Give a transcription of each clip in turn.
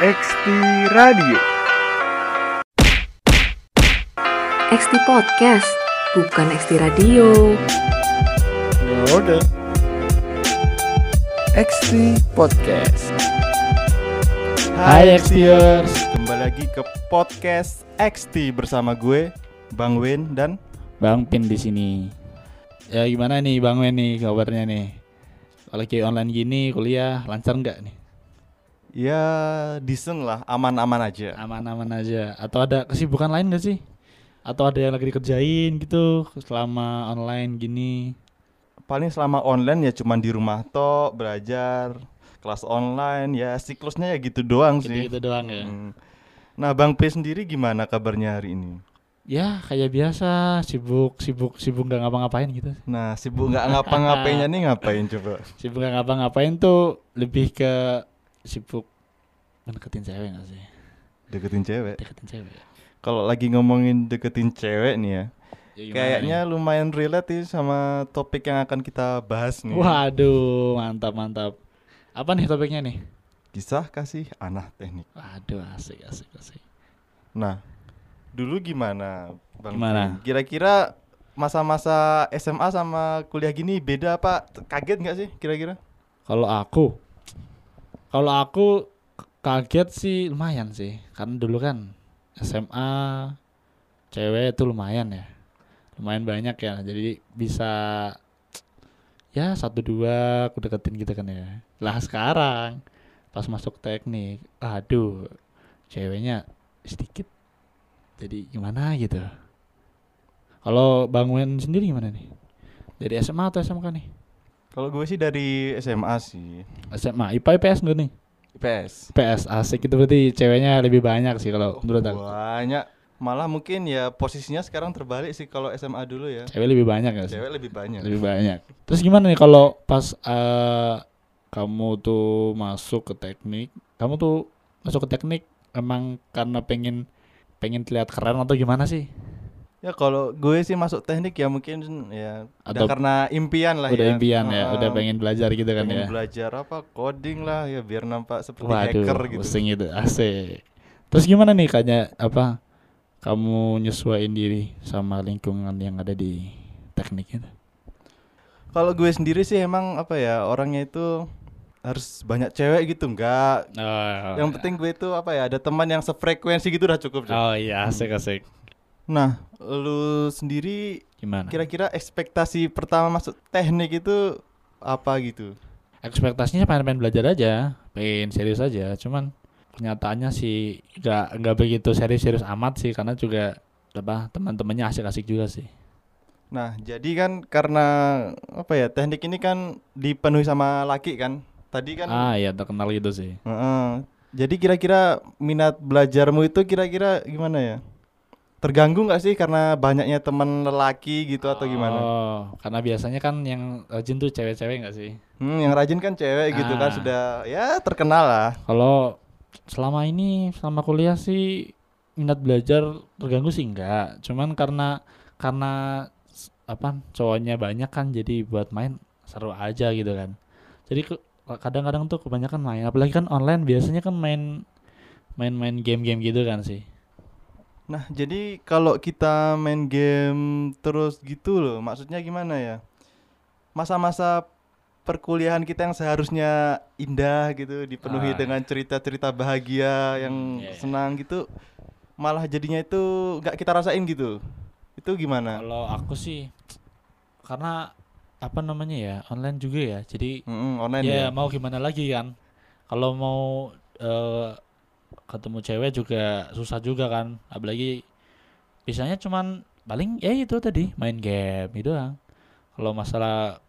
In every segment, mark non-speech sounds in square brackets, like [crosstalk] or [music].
XT Radio. XT Podcast, bukan XT Radio. Ya udah. XT Podcast. Hai XTers. Kembali lagi ke podcast XT bersama gue Bang Win dan Bang Pin di sini. Ya gimana nih Bang Wen nih kabarnya nih? Kalau kayak online gini kuliah lancar nggak nih? Ya decent lah, aman-aman aja. Aman-aman aja. Atau ada kesibukan lain gak sih? Atau ada yang lagi dikerjain gitu selama online gini? Paling selama online ya cuman di rumah toh belajar, kelas online ya siklusnya ya gitu doang sih. Gitu-gitu doang ya. Hmm. Nah, Bang P sendiri gimana kabarnya hari ini? Ya kayak biasa sibuk sibuk sibuk nggak ngapa-ngapain gitu. Nah, sibuk nggak ngapa-ngapainnya nih ngapain coba? [laughs] Sibuk nggak ngapa-ngapain tuh lebih ke sibuk mendeketin cewek gak sih? Deketin cewek. Deketin cewek. Kalau lagi ngomongin deketin cewek nih ya, Ya, kayaknya nih? lumayan relate nih sama topik yang akan kita bahas nih. Waduh, mantap mantap. Apa nih topiknya nih? Kisah kasih anak teknik. Waduh, asik asik asik. Nah, dulu gimana, Bang? Gimana? Kira-kira masa-masa SMA sama kuliah gini beda apa? Kaget nggak sih kira-kira? Kalau aku, kalau aku kaget sih lumayan sih, karena dulu kan SMA cewek itu lumayan ya, lumayan banyak ya, jadi bisa ya satu dua aku deketin gitu kan ya. Lah sekarang pas masuk teknik, aduh ceweknya sedikit, jadi gimana gitu. Kalau bangun sendiri gimana nih? Dari SMA atau SMK nih? Kalau gue sih dari SMA sih. SMA, IPA IPS enggak nih? IPS. PS asik itu berarti ceweknya lebih banyak sih kalau menurut aku. Banyak. Malah mungkin ya posisinya sekarang terbalik sih kalau SMA dulu ya. Cewek lebih banyak sih? Cewek lebih banyak. Lebih banyak. Terus gimana nih kalau pas eh, kamu tuh masuk ke teknik, kamu tuh masuk ke teknik emang karena pengen pengen terlihat keren atau gimana sih? Ya kalau gue sih masuk teknik ya mungkin ya udah Atau karena impian lah udah ya. impian ya, Heeh. udah pengen belajar gitu kan pengen ya. belajar apa coding lah ya biar nampak seperti Waduh, hacker gitu. pusing itu asik. Terus gimana nih kayaknya apa? Kamu nyesuaiin diri sama lingkungan yang ada di teknik itu? Kalau gue sendiri sih emang apa ya orangnya itu harus banyak cewek gitu enggak. Oh, Yang penting gue itu apa ya ada teman yang sefrekuensi gitu udah cukup. Oh iya, asik asik. Nah, lu sendiri Gimana? kira-kira ekspektasi pertama masuk teknik itu apa gitu? Ekspektasinya pengen-pengen belajar aja, pengen serius aja. Cuman kenyataannya sih nggak nggak begitu serius-serius amat sih, karena juga apa teman-temannya asik-asik juga sih. Nah, jadi kan karena apa ya teknik ini kan dipenuhi sama laki kan. Tadi kan Ah iya terkenal gitu sih. Heeh. Jadi kira-kira minat belajarmu itu kira-kira gimana ya? Terganggu nggak sih karena banyaknya teman lelaki gitu atau gimana? Oh, karena biasanya kan yang rajin tuh cewek-cewek nggak sih? Hmm, yang rajin kan cewek gitu kan Ah. sudah ya terkenal lah. Kalau selama ini selama kuliah sih minat belajar terganggu sih enggak. Cuman karena karena apa cowoknya banyak kan jadi buat main seru aja gitu kan. Jadi ke- kadang-kadang tuh kebanyakan main apalagi kan online biasanya kan main main-main game-game gitu kan sih. Nah, jadi kalau kita main game terus gitu loh, maksudnya gimana ya? Masa-masa perkuliahan kita yang seharusnya indah gitu, dipenuhi Ah. dengan cerita-cerita bahagia yang Hmm, iya, iya. senang gitu, malah jadinya itu nggak kita rasain gitu. Itu gimana? Kalau aku sih karena apa namanya ya online juga ya jadi Mm-mm, online ya ya. mau gimana lagi kan kalau mau eh, ketemu cewek juga susah juga kan. Apalagi biasanya cuman paling ya itu tadi main game itu doang. Kalau masalah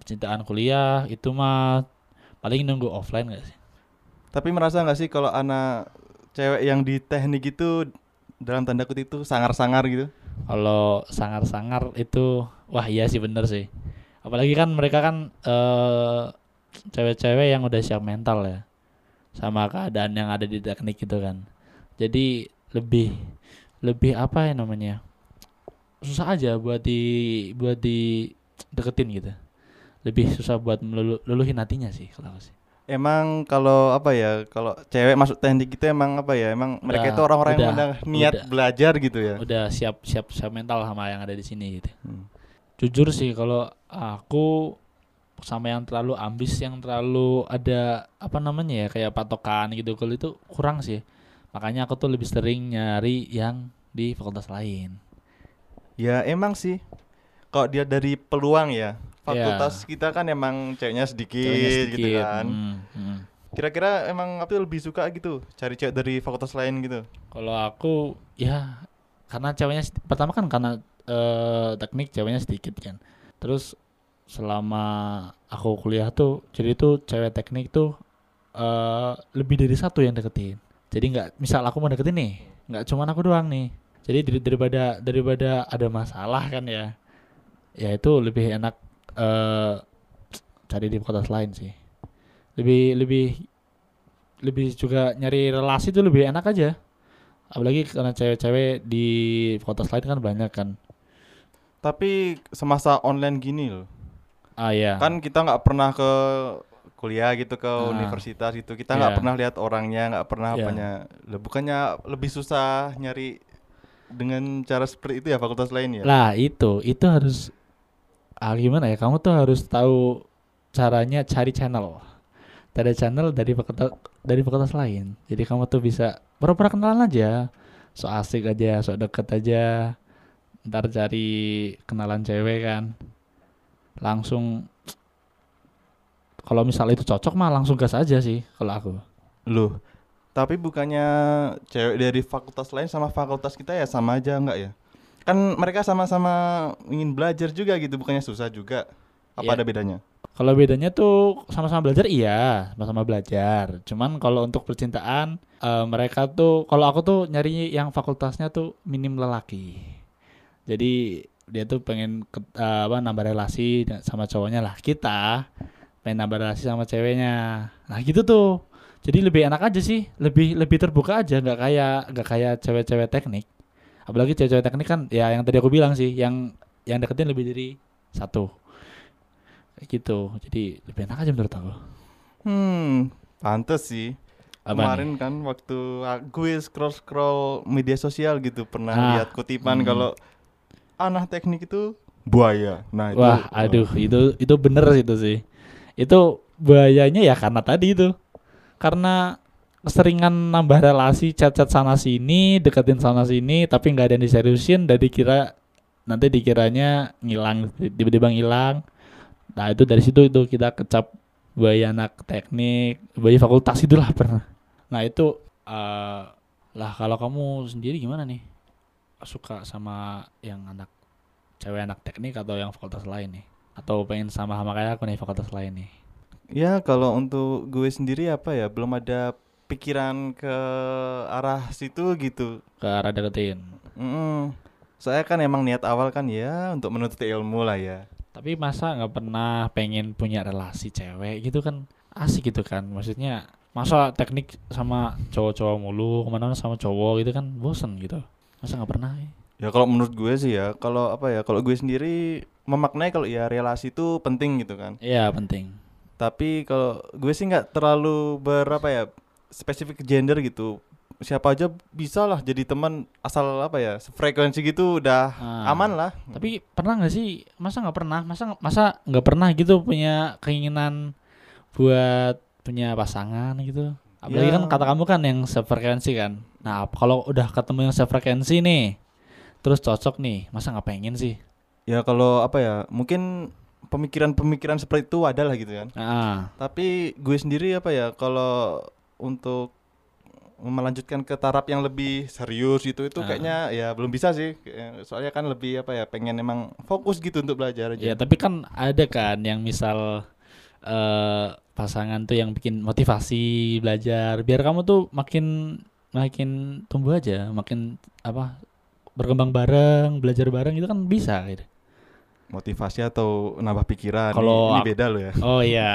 percintaan kuliah itu mah paling nunggu offline gak sih? Tapi merasa nggak sih kalau anak cewek yang di teknik itu dalam tanda kutip itu sangar-sangar gitu? kalau sangar-sangar itu wah iya sih bener sih. Apalagi kan mereka kan eh cewek-cewek yang udah siap mental ya sama keadaan yang ada di teknik gitu kan jadi lebih lebih apa ya namanya susah aja buat di buat di deketin gitu lebih susah buat melulu, luluhin hatinya sih kalau aku sih emang kalau apa ya kalau cewek masuk teknik itu emang apa ya emang mereka Udah- itu orang-orang yang udah niat udah. belajar gitu ya Udah siap siap siap mental sama yang ada di sini gitu. Hmm. Jujur sih kalau aku sama yang terlalu ambis yang terlalu ada apa namanya ya kayak patokan gitu kalau itu kurang sih. Makanya aku tuh lebih sering nyari yang di fakultas lain. ya emang sih kalau dia dari peluang ya fakultas Iya. kita kan emang ceweknya sedikit, Ceweknya gitu sedikit. kan Hmm, hmm. kira-kira emang apa lebih suka gitu cari cewek dari fakultas lain gitu Kalau aku ya karena ceweknya pertama kan karena eh, teknik ceweknya sedikit kan. Terus selama aku kuliah tuh jadi tuh cewek teknik tuh eh lebih dari satu yang deketin. Jadi nggak misal aku mau deketin nih, nggak cuman aku doang nih. Jadi dari- daripada daripada ada masalah kan ya, ya itu lebih enak eh cari di fakultas lain sih. Lebih lebih lebih juga nyari relasi tuh lebih enak aja apalagi karena cewek-cewek di fakultas lain kan banyak kan tapi semasa online gini loh ah ya kan kita nggak pernah ke kuliah gitu ke Ah. universitas gitu. Kita nggak Iya. pernah lihat orangnya nggak pernah Iya. apanya. Lah, bukannya lebih susah nyari dengan cara seperti itu ya fakultas lain ya? Lah itu. Itu harus ah gimana ya? Kamu tuh harus tahu caranya cari channel. Cari channel dari fakultas dari fakultas lain. Jadi kamu tuh bisa pura-pura kenalan aja. So asik aja so deket aja. Ntar cari kenalan cewek kan langsung kalau misalnya itu cocok mah langsung gas aja sih kalau aku loh tapi bukannya cewek dari fakultas lain sama fakultas kita ya sama aja nggak ya kan mereka sama-sama ingin belajar juga gitu bukannya susah juga apa Iya. ada bedanya Kalau bedanya tuh sama-sama belajar iya, sama-sama belajar. Cuman kalau untuk percintaan eh, mereka tuh kalau aku tuh nyari yang fakultasnya tuh minim lelaki. Jadi dia tuh pengen ke- eh, apa nambah relasi sama cowoknya lah. Kita pengen nambah relasi sama ceweknya. Nah, gitu tuh. Jadi lebih enak aja sih, lebih lebih terbuka aja, nggak kayak nggak kayak cewek-cewek teknik. Apalagi cewek-cewek teknik kan ya yang tadi aku bilang sih, yang yang deketin lebih dari satu gitu jadi lebih enak aja menurut aku hmm pantes sih Apa kemarin kan waktu gue scroll scroll media sosial gitu pernah Ah, lihat kutipan hmm. kalau anak teknik itu buaya. Nah itu wah aduh itu itu bener itu sih. Itu bahayanya ya karena tadi itu. Karena keseringan nambah relasi chat-chat sana sini deketin sana sini tapi nggak ada yang diseriusin dan dikira nanti dikiranya ngilang tiba-tiba ngilang. Nah itu dari situ itu kita kecap bahaya anak teknik bahaya fakultas itulah pernah. Nah itu eh, lah kalau kamu sendiri gimana nih suka sama yang anak cewek anak teknik atau yang fakultas lain nih? Atau pengen sama sama kayak aku nih fakultas lain nih? Ya kalau untuk gue sendiri apa ya belum ada pikiran ke arah situ gitu. Ke arah deketin? Mm-mm. saya kan emang niat awal kan ya untuk menuntut ilmu lah ya. Tapi masa nggak pernah pengen punya relasi cewek gitu kan? Asik gitu kan? Maksudnya masa teknik sama cowok-cowok mulu ke mana sama cowok gitu kan? Bosen gitu masa nggak pernah ya? Ya kalau menurut gue sih ya, kalau apa ya, kalau gue sendiri memaknai kalau ya relasi itu penting gitu kan. iya penting Tapi kalau gue sih nggak terlalu berapa ya spesifik gender gitu. Siapa aja bisa lah jadi teman asal apa ya frekuensi gitu udah Ah. aman lah. tapi pernah nggak sih masa nggak pernah masa masa nggak pernah gitu punya keinginan buat punya pasangan gitu apalagi Ya. kan kata kamu kan yang sefrekuensi kan nah kalau udah ketemu yang sefrekuensi nih terus cocok nih masa nggak pengen sih Ya kalau apa ya mungkin pemikiran-pemikiran seperti itu ada lah gitu kan. ah Tapi gue sendiri apa ya kalau untuk melanjutkan ke taraf yang lebih serius gitu itu Ah. kayaknya ya belum bisa sih soalnya kan lebih apa ya pengen emang fokus gitu untuk belajar aja ya tapi kan ada kan yang misal eh pasangan tuh yang bikin motivasi belajar biar kamu tuh makin makin tumbuh aja makin apa berkembang bareng belajar bareng itu kan bisa gitu motivasi atau nambah pikiran Kalau ini, beda loh ya. Oh iya.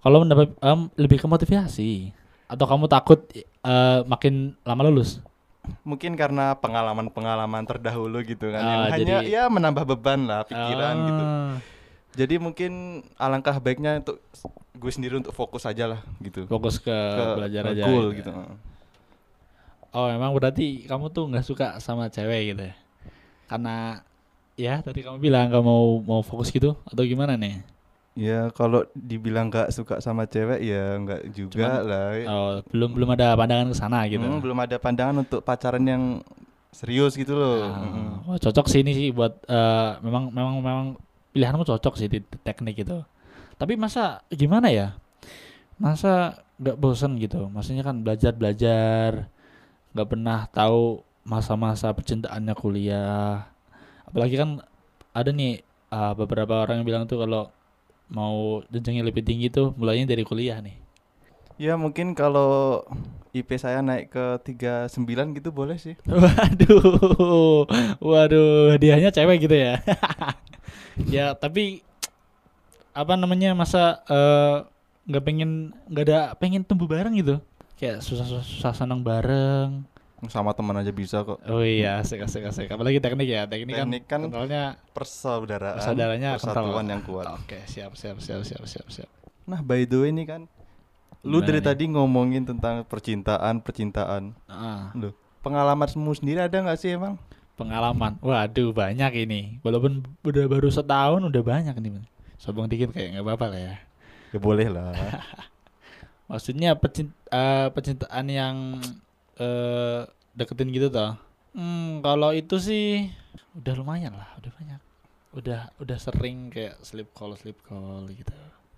Kalau mendapat em, lebih ke motivasi atau kamu takut eh, makin lama lulus? mungkin karena pengalaman-pengalaman terdahulu gitu kan Ah, yang hanya jadi- ya menambah beban lah pikiran gitu. Ah, jadi mungkin alangkah baiknya untuk gue sendiri untuk fokus aja lah gitu. Fokus ke, belajar ke aja. goal gitu. gitu. Oh, emang berarti kamu tuh nggak suka sama cewek gitu ya? Karena ya tadi kamu bilang kamu mau mau fokus gitu atau gimana nih? Ya kalau dibilang gak suka sama cewek ya nggak juga Cuman- lah. Oh, belum belum ada pandangan ke sana gitu. Hmm, belum ada pandangan untuk pacaran yang serius gitu loh. Ah, Mm-mm. wah, cocok sih ini sih buat eh, memang memang memang pilihanmu cocok sih di teknik itu. Tapi masa gimana ya? Masa nggak bosen gitu? Maksudnya kan belajar belajar, nggak pernah tahu masa-masa percintaannya kuliah. Apalagi kan ada nih eh, beberapa orang yang bilang tuh kalau mau jenjangnya lebih tinggi tuh mulainya dari kuliah nih. Ya mungkin kalau IP saya naik ke 39 gitu boleh sih. [laughs] Waduh, waduh, hadiahnya cewek gitu ya. [laughs] ya tapi apa namanya masa eh, nggak pengen nggak ada pengen tumbuh bareng gitu, kayak susah susah, susah senang bareng. Sama teman aja bisa kok. Oh iya, asik asik asik. Apalagi teknik ya, teknik, Teknik kan kan kentalnya. persaudaraan, Persaudaranya kental. persatuan yang kuat. Oke, siap siap siap siap siap siap. Nah, by the way ini kan lu Gimana dari nih? tadi ngomongin tentang percintaan, percintaan. Ah, Loh, pengalamanmu sendiri ada nggak sih emang? Pengalaman. Waduh, banyak ini. Walaupun udah baru setahun udah banyak nih. Sombong dikit kayak nggak apa-apa lah ya. Ya boleh lah. [laughs] Maksudnya pecin- eh, percintaan yang eh, deketin gitu toh. Hmm, kalau itu sih udah lumayan lah, udah banyak. Udah udah sering kayak sleep call sleep call gitu.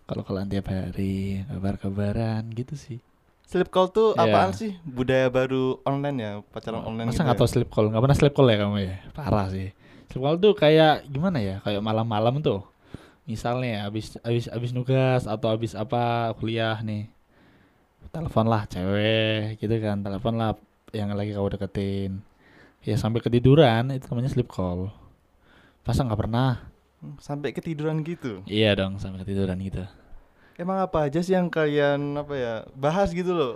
Kalau kalian tiap hari kabar-kabaran gitu sih. Sleep call tuh Iya. apaan sih? Budaya baru online ya, pacaran online Masa gitu. nggak ya? tahu sleep call? Nggak pernah sleep call ya kamu ya? Parah sih. Sleep call tuh kayak gimana ya? Kayak malam-malam tuh. Misalnya habis habis habis nugas atau habis apa kuliah nih. Telepon lah cewek gitu kan. Telepon lah yang lagi kau deketin. Ya sampai ketiduran itu namanya sleep call. Masa nggak pernah? Hmm, Sampai ketiduran gitu. Iya dong sampai ketiduran gitu. Emang apa aja sih yang kalian apa ya bahas gitu loh?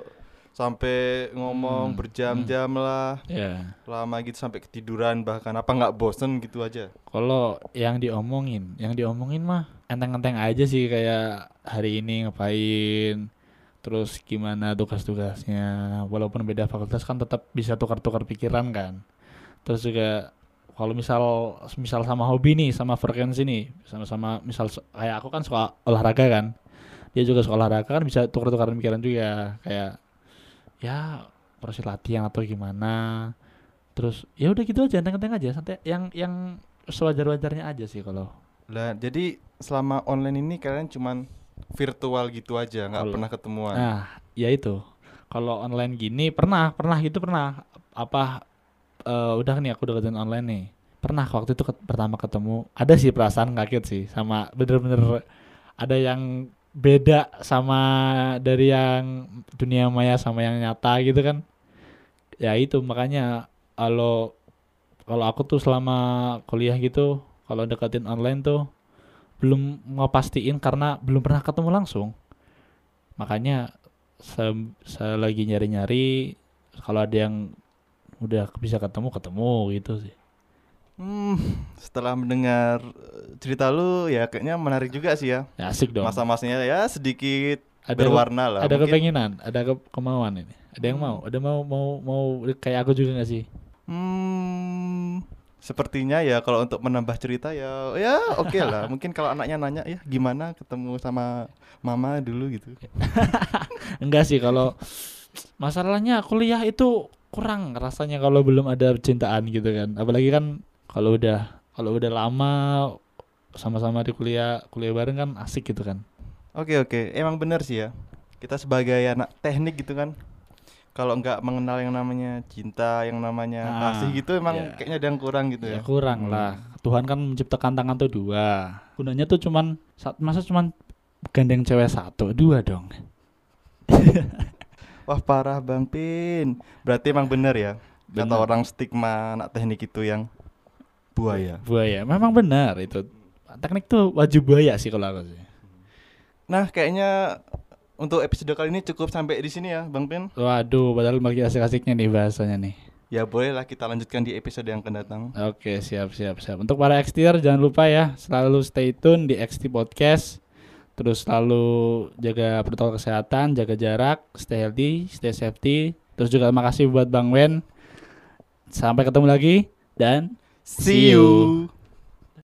Sampai ngomong Hmm, berjam-jam lah, Ya. lama gitu sampai ketiduran bahkan apa nggak bosen gitu aja? Kalau yang diomongin, yang diomongin mah enteng-enteng aja sih kayak hari ini ngapain, terus gimana tugas-tugasnya. Walaupun beda fakultas kan tetap bisa tukar-tukar pikiran kan. Terus juga kalau misal misal sama hobi nih, sama frekuensi nih, sama-sama misal kayak aku kan suka olahraga kan. Dia juga suka olahraga kan bisa tukar-tukar pikiran juga kayak ya proses latihan atau gimana. Terus ya udah gitu aja, enteng-enteng aja, santai yang yang sewajar-wajarnya aja sih kalau Lah, jadi selama online ini kalian cuman virtual gitu aja, nggak pernah ketemuan. Nah, ya itu. Kalau online gini pernah, pernah gitu pernah. Apa eh, udah nih aku deketin online nih. Pernah waktu itu ket- pertama ketemu, ada sih perasaan kaget sih sama bener-bener ada yang beda sama dari yang dunia maya sama yang nyata gitu kan. Ya itu makanya kalau kalau aku tuh selama kuliah gitu, kalau deketin online tuh belum mau pastiin karena belum pernah ketemu langsung makanya se- selagi nyari-nyari kalau ada yang udah bisa ketemu ketemu gitu sih Hmm, setelah mendengar eh, cerita lu ya kayaknya menarik juga sih ya. ya, asik dong Masa-masanya ya sedikit ada ke- berwarna lah. ada Mungkin- kepenginan ada ke- kemauan ini ada yang Hmm. mau ada mau mau mau kayak aku juga gak sih Hmm, sepertinya ya kalau untuk menambah cerita ya ya oke lah. [laughs] Mungkin kalau anaknya nanya ya gimana ketemu sama mama dulu gitu. [laughs] enggak sih kalau masalahnya kuliah itu kurang rasanya kalau belum ada percintaan gitu kan apalagi kan kalau udah kalau udah lama sama-sama di kuliah kuliah bareng kan asik gitu kan Oke oke, emang benar sih ya. Kita sebagai anak teknik gitu kan. Kalau nggak mengenal yang namanya cinta, yang namanya Ah, kasih gitu emang iya. kayaknya ada yang kurang gitu Ya ya. kurang Hmm. lah. Tuhan kan menciptakan tangan tuh dua. Gunanya tuh cuman masa cuman gandeng cewek satu, dua dong. [laughs] Wah parah Bang Pin. Berarti emang benar ya. Kata Benar. orang stigma anak teknik itu yang buaya. Buaya. Memang benar itu. Teknik tuh wajib buaya sih kalau aku sih. Nah, kayaknya untuk episode kali ini cukup sampai di sini ya, Bang Pin. Waduh, padahal lagi asik-asiknya nih bahasanya nih. Ya bolehlah kita lanjutkan di episode yang akan datang. Oke, siap siap siap. Untuk para XTR jangan lupa ya selalu stay tune di XT Podcast. Terus selalu jaga protokol kesehatan, jaga jarak, stay healthy, stay safety. Terus juga terima kasih buat Bang Wen. Sampai ketemu lagi dan See you.